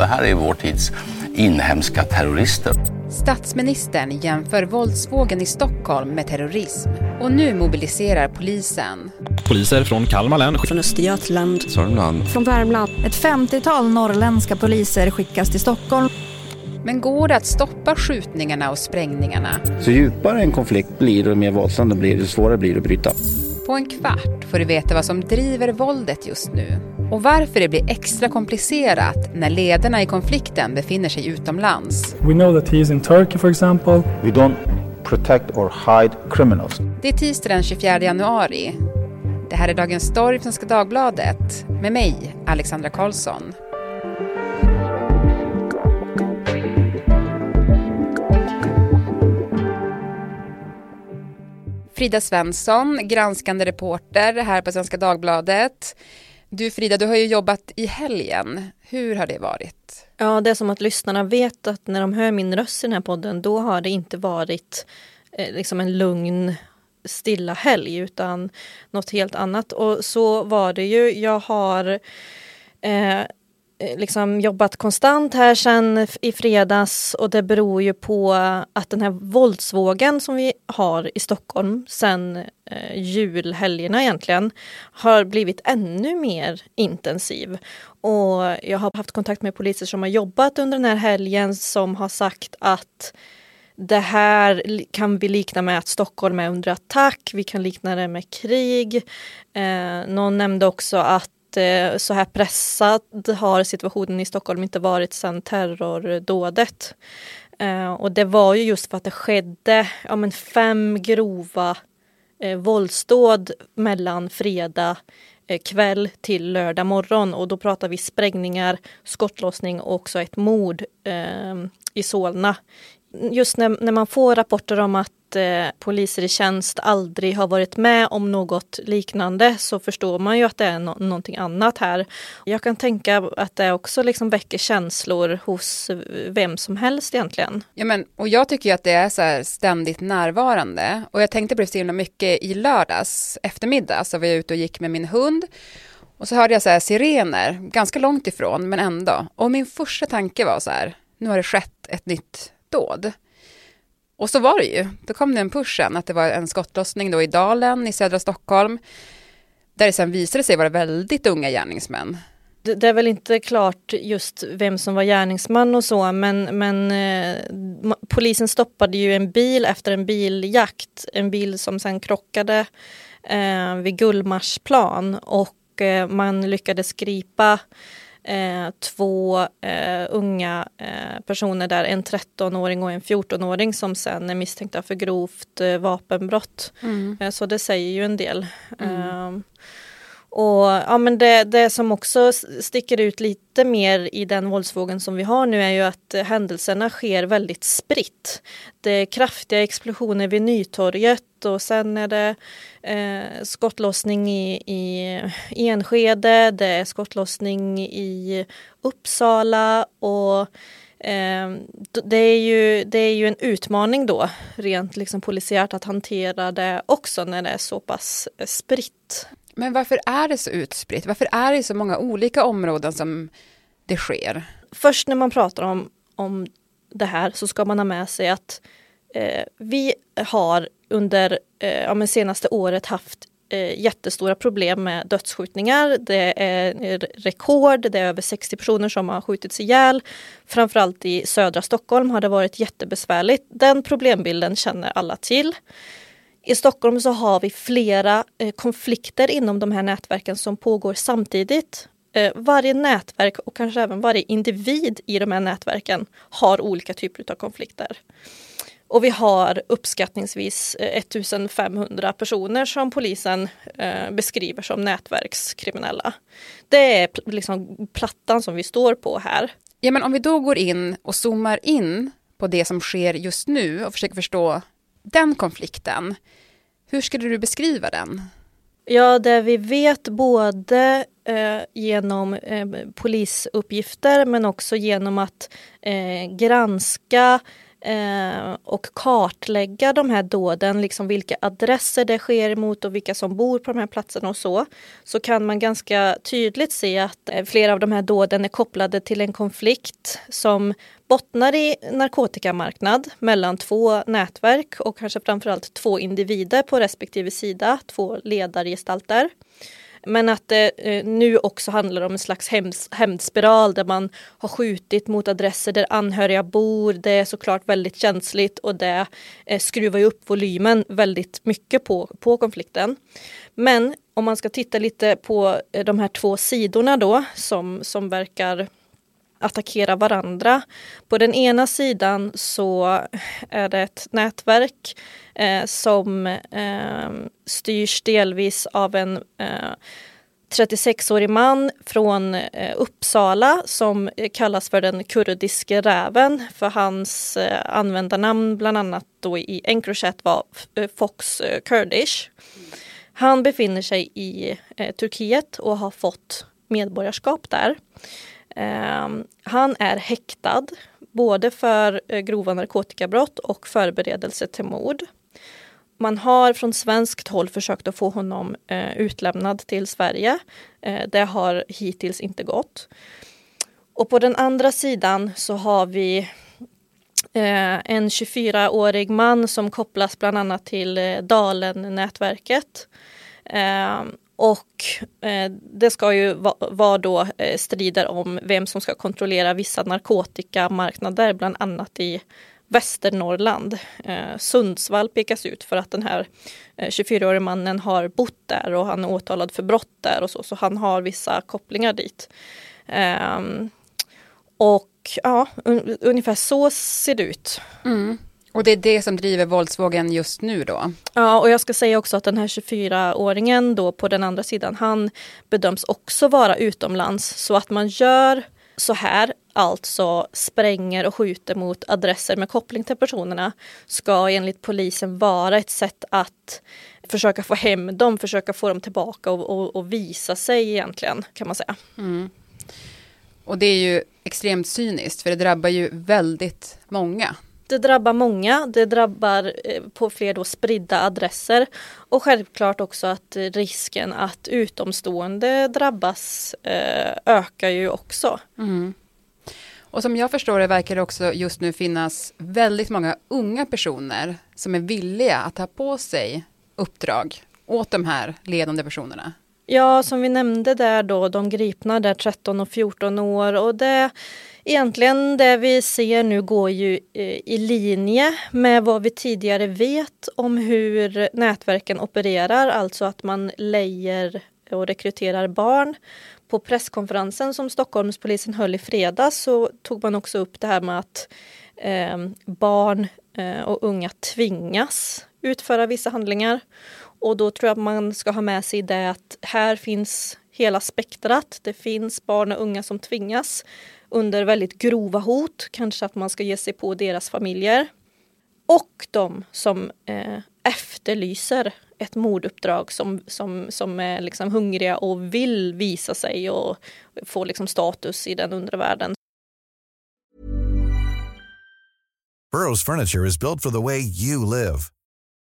Det här är vår tids inhemska terrorister. Statsministern jämför våldsvågen i Stockholm med terrorism. Och nu mobiliserar polisen. Poliser från Kalmar län, Från Östergötland. Sörmland. Från Värmland. Ett 50-tal norrländska poliser skickas till Stockholm. Men går det att stoppa skjutningarna och sprängningarna? Så djupare en konflikt blir och mer våldsam den blir, desto svårare blir det att bryta. På en kvart får du veta vad som driver våldet just nu och varför det blir extra komplicerat när ledarna i konflikten befinner sig utomlands. We know that he is in Turkey, for example. We don't protect or hide criminals. Det är tisdag den 24 januari. Det här är Dagens Story från Svenska Dagbladet med mig, Alexandra Karlsson. Frida Svensson, granskande reporter här på Svenska Dagbladet. Du Frida, du har ju jobbat i helgen. Hur har det varit? Ja, det är som att lyssnarna vet att när de hör min röst i den här podden, då har det inte varit eh, liksom en lugn stilla helg utan något helt annat. Och så var det ju. Jag har eh, Eh, liksom jobbat konstant här sen i fredags och det beror ju på att den här våldsvågen som vi har i Stockholm sen eh, julhelgerna egentligen har blivit ännu mer intensiv. Och jag har haft kontakt med poliser som har jobbat under den här helgen som har sagt att det här kan vi likna med att Stockholm är under attack. Vi kan likna det med krig. Eh, någon nämnde också att eh, så här pressad har situationen i Stockholm inte varit sedan terrordådet. Eh, och det var ju just för att det skedde ja, men fem grova eh, våldsdåd mellan fredag eh, kväll till lördag morgon och då pratar vi sprängningar, skottlossning och också ett mord eh, i Solna just när, när man får rapporter om att eh, poliser i tjänst aldrig har varit med om något liknande så förstår man ju att det är no någonting annat här. Jag kan tänka att det också liksom väcker känslor hos vem som helst egentligen. Ja, men, och jag tycker att det är så ständigt närvarande och jag tänkte på det så himla mycket i lördags eftermiddag så var jag ute och gick med min hund och så hörde jag så här sirener, ganska långt ifrån men ändå. Och min första tanke var så här, nu har det skett ett nytt dåd. Och så var det ju. Då kom det en push sen att det var en skottlossning då i Dalen i södra Stockholm. Där det sen visade sig vara väldigt unga gärningsmän. Det, det är väl inte klart just vem som var gärningsman och så men, men eh, polisen stoppade ju en bil efter en biljakt. En bil som sen krockade eh, vid Gullmarsplan och eh, man lyckades gripa eh, två eh, unga eh, personer där, en 13-åring och en 14-åring som sen är misstänkta för grovt eh, vapenbrott. Mm. Eh, så det säger ju en del. Mm. Och ja, men det, det som också sticker ut lite mer i den våldsvågen som vi har nu är ju att eh, händelserna sker väldigt spritt. Det är kraftiga explosioner vid Nytorget och sen är det eh, skottlossning i, i Enskede, det är skottlossning i Uppsala och eh, det, är ju, det är ju en utmaning då rent liksom polisiärt att hantera det också när det är så pass eh, spritt. Men varför är det så utspritt? Varför är det i så många olika områden som det sker? Först när man pratar om, om det här så ska man ha med sig att eh, vi har under eh, ja, senaste året haft eh, jättestora problem med dödsskjutningar. Det är eh, rekord, det är över 60 personer som har skjutits ihjäl. Framförallt i södra Stockholm har det varit jättebesvärligt. Den problembilden känner alla till. I Stockholm så har vi flera eh, konflikter inom de här nätverken som pågår samtidigt. Eh, varje nätverk och kanske även varje individ i de här nätverken har olika typer av konflikter. Och vi har uppskattningsvis eh, 1500 personer som polisen eh, beskriver som nätverkskriminella. Det är liksom plattan som vi står på här. Ja, men om vi då går in och zoomar in på det som sker just nu och försöker förstå den konflikten, hur skulle du beskriva den? Ja, det vi vet både eh, genom eh, polisuppgifter men också genom att eh, granska eh, och kartlägga de här dåden, liksom vilka adresser det sker emot och vilka som bor på de här platserna och så, så kan man ganska tydligt se att eh, flera av de här dåden är kopplade till en konflikt som bottnar i narkotikamarknad mellan två nätverk och kanske framförallt två individer på respektive sida, två ledargestalter. Men att det eh, nu också handlar om en slags hämndspiral där man har skjutit mot adresser där anhöriga bor. Det är såklart väldigt känsligt och det eh, skruvar upp volymen väldigt mycket på, på konflikten. Men om man ska titta lite på eh, de här två sidorna då som, som verkar attackera varandra. På den ena sidan så är det ett nätverk eh, som eh, styrs delvis av en eh, 36-årig man från eh, Uppsala som kallas för den kurdiske räven för hans eh, användarnamn bland annat då i Encrochat var eh, Fox eh, Kurdish. Han befinner sig i eh, Turkiet och har fått medborgarskap där. Ehm, han är häktad både för eh, grova narkotikabrott och förberedelse till mord. Man har från svenskt håll försökt att få honom eh, utlämnad till Sverige. Eh, det har hittills inte gått. Och på den andra sidan så har vi en 24-årig man som kopplas bland annat till Dalen-nätverket. Ehm, och eh, det ska ju vara va då eh, strider om vem som ska kontrollera vissa narkotikamarknader, bland annat i Västernorrland. Eh, Sundsvall pekas ut för att den här eh, 24-årige mannen har bott där och han är åtalad för brott där och så, så han har vissa kopplingar dit. Eh, och ja, un ungefär så ser det ut. Mm. Och det är det som driver våldsvågen just nu då? Ja, och jag ska säga också att den här 24-åringen då på den andra sidan, han bedöms också vara utomlands. Så att man gör så här, alltså spränger och skjuter mot adresser med koppling till personerna, ska enligt polisen vara ett sätt att försöka få hem dem, försöka få dem tillbaka och, och, och visa sig egentligen, kan man säga. Mm. Och det är ju extremt cyniskt, för det drabbar ju väldigt många det drabbar många, det drabbar eh, på fler då spridda adresser och självklart också att risken att utomstående drabbas eh, ökar ju också. Mm. Och som jag förstår det verkar det också just nu finnas väldigt många unga personer som är villiga att ta på sig uppdrag åt de här ledande personerna. Ja, som vi nämnde där då, de gripna där 13 och 14 år och det egentligen det vi ser nu går ju eh, i linje med vad vi tidigare vet om hur nätverken opererar, alltså att man lejer och rekryterar barn. På presskonferensen som Stockholmspolisen höll i fredags så tog man också upp det här med att eh, barn eh, och unga tvingas utföra vissa handlingar. Och då tror jag att man ska ha med sig det att här finns hela spektrat. Det finns barn och unga som tvingas under väldigt grova hot, kanske att man ska ge sig på deras familjer. Och de som eh, efterlyser ett morduppdrag som, som, som är liksom hungriga och vill visa sig och få liksom status i den undre världen. Burrows furniture is built for the way you live.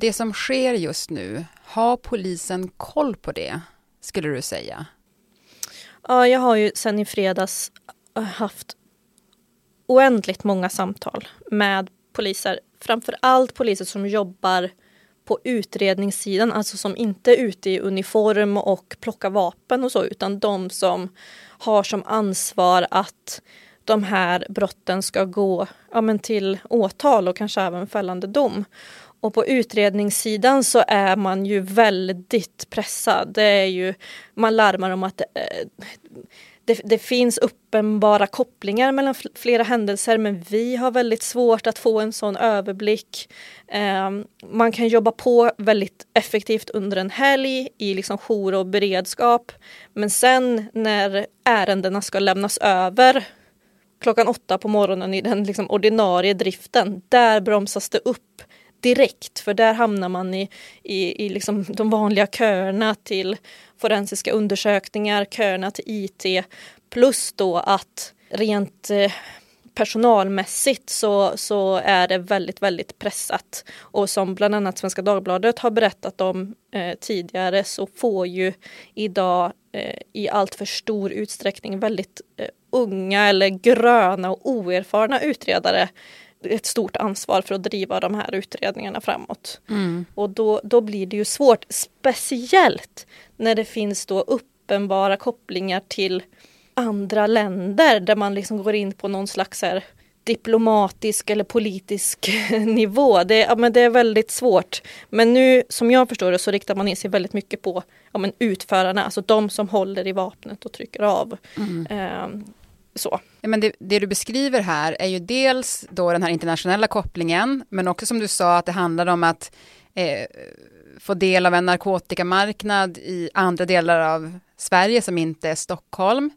Det som sker just nu, har polisen koll på det, skulle du säga? Ja, jag har ju sen i fredags eh, haft oändligt många samtal med poliser. Framför allt poliser som jobbar på utredningssidan, alltså som inte är ute i uniform och plockar vapen och så, utan de som har som ansvar att de här brotten ska gå ja, men till åtal och kanske även fällande dom. Och på utredningssidan så är man ju väldigt pressad. Det är ju, man larmar om att eh, det, det, finns uppenbara kopplingar mellan flera händelser men vi har väldigt svårt att få en sån överblick. Eh, man kan jobba på väldigt effektivt under en helg i liksom jour och beredskap. Men sen när ärendena ska lämnas över klockan åtta på morgonen i den liksom ordinarie driften, där bromsas det upp direkt för där hamnar man i, i, i liksom de vanliga köerna till forensiska undersökningar, köerna till IT plus då att rent eh, personalmässigt så, så är det väldigt, väldigt pressat. Och som bland annat Svenska Dagbladet har berättat om eh, tidigare så får ju idag eh, i allt för stor utsträckning väldigt eh, unga eller gröna och oerfarna utredare ett stort ansvar för att driva de här utredningarna framåt. Mm. Och då, då blir det ju svårt, speciellt när det finns då uppenbara kopplingar till andra länder där man liksom går in på någon slags här diplomatisk eller politisk nivå. Det, ja, men det är väldigt svårt. Men nu som jag förstår det så riktar man in sig väldigt mycket på ja, men utförarna, alltså de som håller i vapnet och trycker av. Mm. Eh, så. Ja, men det, det, du beskriver här är ju dels då den här internationella kopplingen, men också som du sa att det handlar om att eh, få del av en narkotikamarknad i andra delar av Sverige som inte är Stockholm.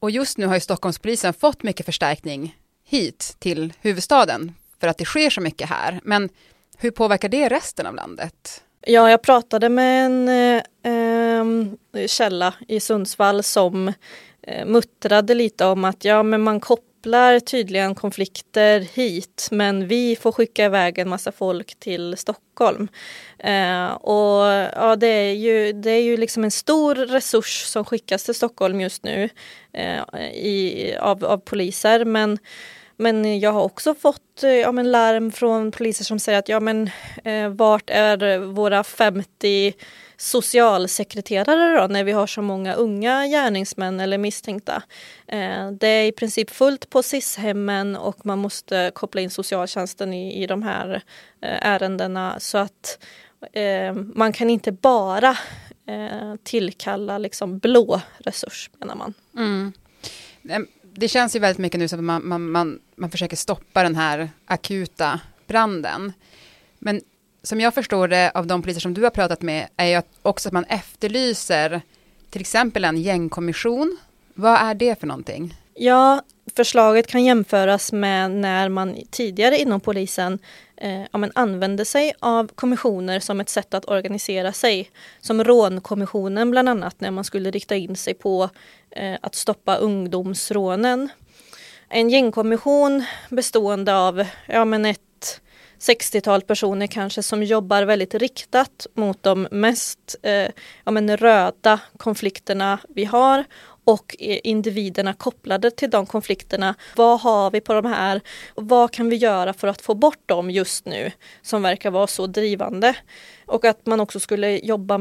Och just nu har ju Stockholmspolisen fått mycket förstärkning hit till huvudstaden för att det sker så mycket här. Men hur påverkar det resten av landet? Ja, jag pratade med en eh, ehm, källa i Sundsvall som eh, Eh, muttrade lite om att ja, men man kopplar tydligen konflikter hit men vi får skicka iväg en massa folk till Stockholm. Eh, och ja, det är ju, det är ju liksom en stor resurs som skickas till Stockholm just nu eh, i, av, av poliser men men jag har också fått eh, ja, men larm från poliser som säger att ja, men, eh, vart är våra 50 socialsekreterare då, när vi har så många unga gärningsmän eller misstänkta. Eh, det är i princip fullt på SIS-hemmen och man måste koppla in socialtjänsten i, i de här eh, ärendena så att eh, man kan inte bara tillkalla liksom blå resurs menar man. Mm ehm, det känns ju väldigt mycket nu som att man, man, man, man försöker stoppa den här akuta branden. Men som jag förstår det av de poliser som du har pratat med är ju också att man efterlyser till exempel en gängkommission. Vad är det för någonting? Ja, förslaget kan jämföras med när man tidigare inom polisen eh, ja, men använde sig av kommissioner som ett sätt att organisera sig. Som rånkommissionen bland annat när man skulle rikta in sig på eh, att stoppa ungdomsrånen. En gängkommission bestående av ja, men ett 60-tal personer kanske som jobbar väldigt riktat mot de mest eh, ja, men röda konflikterna vi har och individerna kopplade till de konflikterna. Vad har vi på de här? Vad kan vi göra för att få bort dem just nu som verkar vara så drivande? Och att man också skulle jobba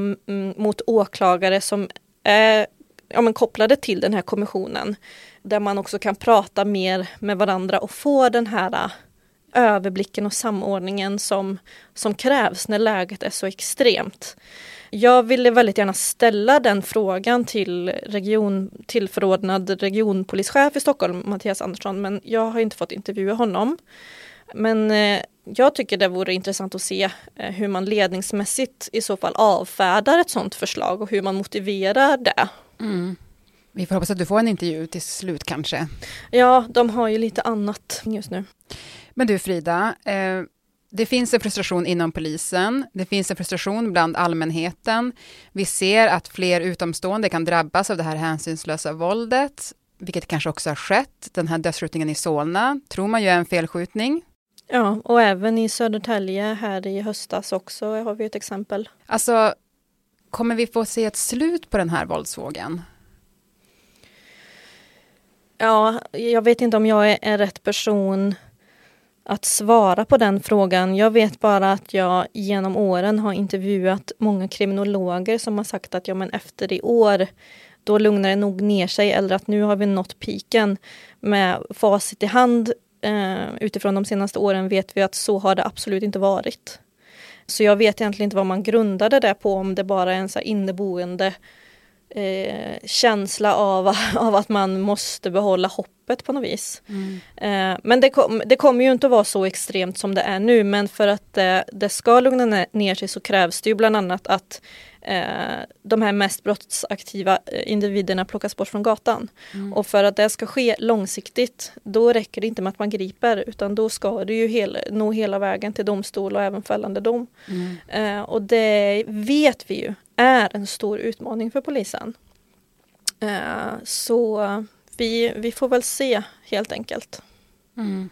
mot åklagare som är ja, men kopplade till den här kommissionen. Där man också kan prata mer med varandra och få den här överblicken och samordningen som, som krävs när läget är så extremt. Jag ville väldigt gärna ställa den frågan till region, tillförordnad regionpolischef i Stockholm, Mattias Andersson, men jag har inte fått intervjua honom. Men eh, jag tycker det vore intressant att se eh, hur man ledningsmässigt i så fall avfärdar ett sådant förslag och hur man motiverar det. Mm. Vi får hoppas att du får en intervju till slut kanske. Ja, de har ju lite annat just nu. Men du Frida, eh, det finns en frustration inom polisen, det finns en frustration bland allmänheten. Vi ser att fler utomstående kan drabbas av det här hänsynslösa våldet, vilket kanske också har skett. Den här dödsskjutningen i Solna tror man ju är en felskjutning. Ja, och även i Södertälje här i höstas också har vi ett exempel. Alltså, kommer vi få se ett slut på den här våldsvågen? Ja, jag vet inte om jag är, är rätt person att svara på den frågan. Jag vet bara att jag genom åren har intervjuat många kriminologer som har sagt att ja, men efter i år då lugnar det nog ner sig eller att nu har vi nått piken. Med facit i hand eh, utifrån de senaste åren vet vi att så har det absolut inte varit. Så jag vet egentligen inte vad man grundade det på, om det bara är en så inneboende eh, känsla av, av att man måste behålla hoppet på något vis. Mm. Eh, men det, kom, det kommer ju inte att vara så extremt som det är nu men för att det, det ska lugna ner sig så krävs det ju bland annat att eh, de här mest brottsaktiva eh, individerna plockas bort från gatan. Mm. Och för att det ska ske långsiktigt, då räcker det inte med att man griper utan då ska det ju hela, nå hela vägen till domstol och även fällande dom. Mm. Eh, och det vet vi ju är en stor utmaning för polisen. Eh, så vi, vi får väl se helt enkelt. Mm.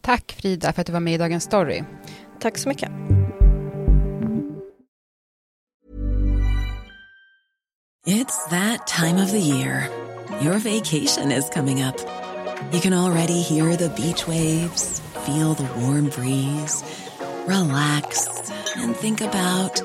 Tack Frida för att du var med i Dagens Story. Tack så mycket. It's that time of the year. Your vacation is coming up. You can already hear the beach waves, feel the warm breeze, relax and think about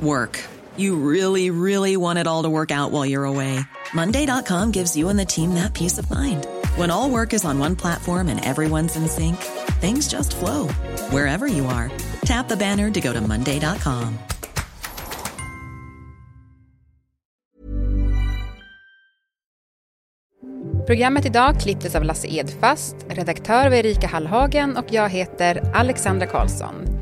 work. You really, really want it all to work out while you're away. Monday.com gives you and the team that peace of mind. When all work is on one platform and everyone's in sync, things just flow wherever you are. Tap the banner to go to Monday.com. Programmet idag klipptes av Lasse Edfast, redaktör var Erika Hallhagen och jag heter Alexandra Karlsson.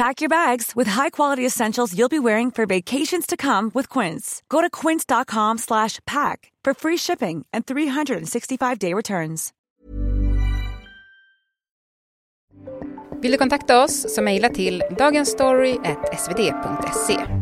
Pack your bags with high-quality essentials you'll be wearing for vacations to come with Quince. Go to quince.com slash pack for free shipping and 365-day returns. Vill du kontakta oss så mejla till dagensstory.svd.se.